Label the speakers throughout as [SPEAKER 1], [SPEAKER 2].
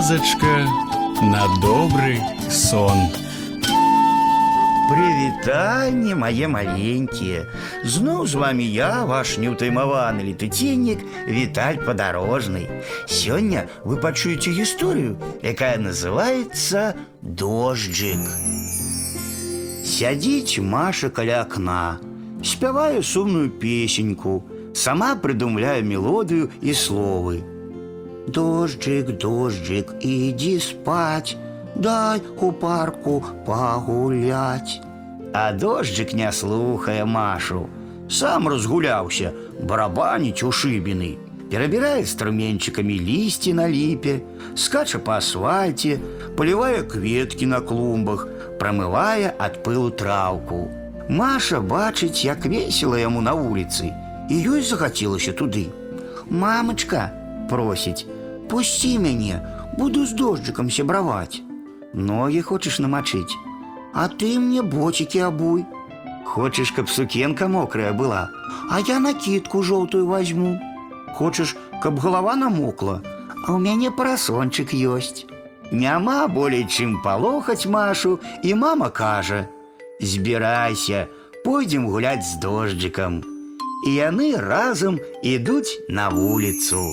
[SPEAKER 1] казачка на добрый сон.
[SPEAKER 2] Прывітанне мае маленькія. Зноў з вами я, ваш неўтаймаваны летуценнік Віталь падарожны. Сёння вы пачуеце гісторыю, якая называецца дожджык. Сядзіць Маша каля акна, спявае сумную песеньку, сама прыдумляе мелодыю і словы. Дожджик, дожджик, иди спать, дай у парку погулять. А дожджик не слухае Машу. Сам разгуляўся, барабаніць у шыбіны. Перабірае струменчыкамі лісці на ліпе, скача па асфальце, палівае кветкі на клумбах, прамывае ад пылу траўку. Маша бачыць, як весела яму на вуліцы, і ёй захацелася туды. Мамачка, просіць, пусці мяне, буду з дожджыкам сябраваць. Ногі хочаш намачыць, а ты мне боцікі абуй. Хочаш, каб сукенка мокрая была, а я накидку жоўтую возьму. Хочаш, каб голова намокла, а ў мяне парасончык ёсць. Няма болей чым палохаць Машу, і мама кажа: « Збірайся, пойдзем гуляць з дожджыкам. І яны разам ідуць на вуліцу.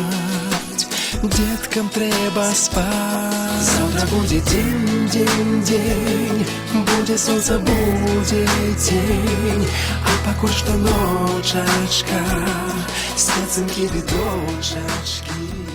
[SPEAKER 3] деткам треба спать. Завтра будет день, день, день, будет солнце, будет день, а пока что ночечка, специнки дочечки.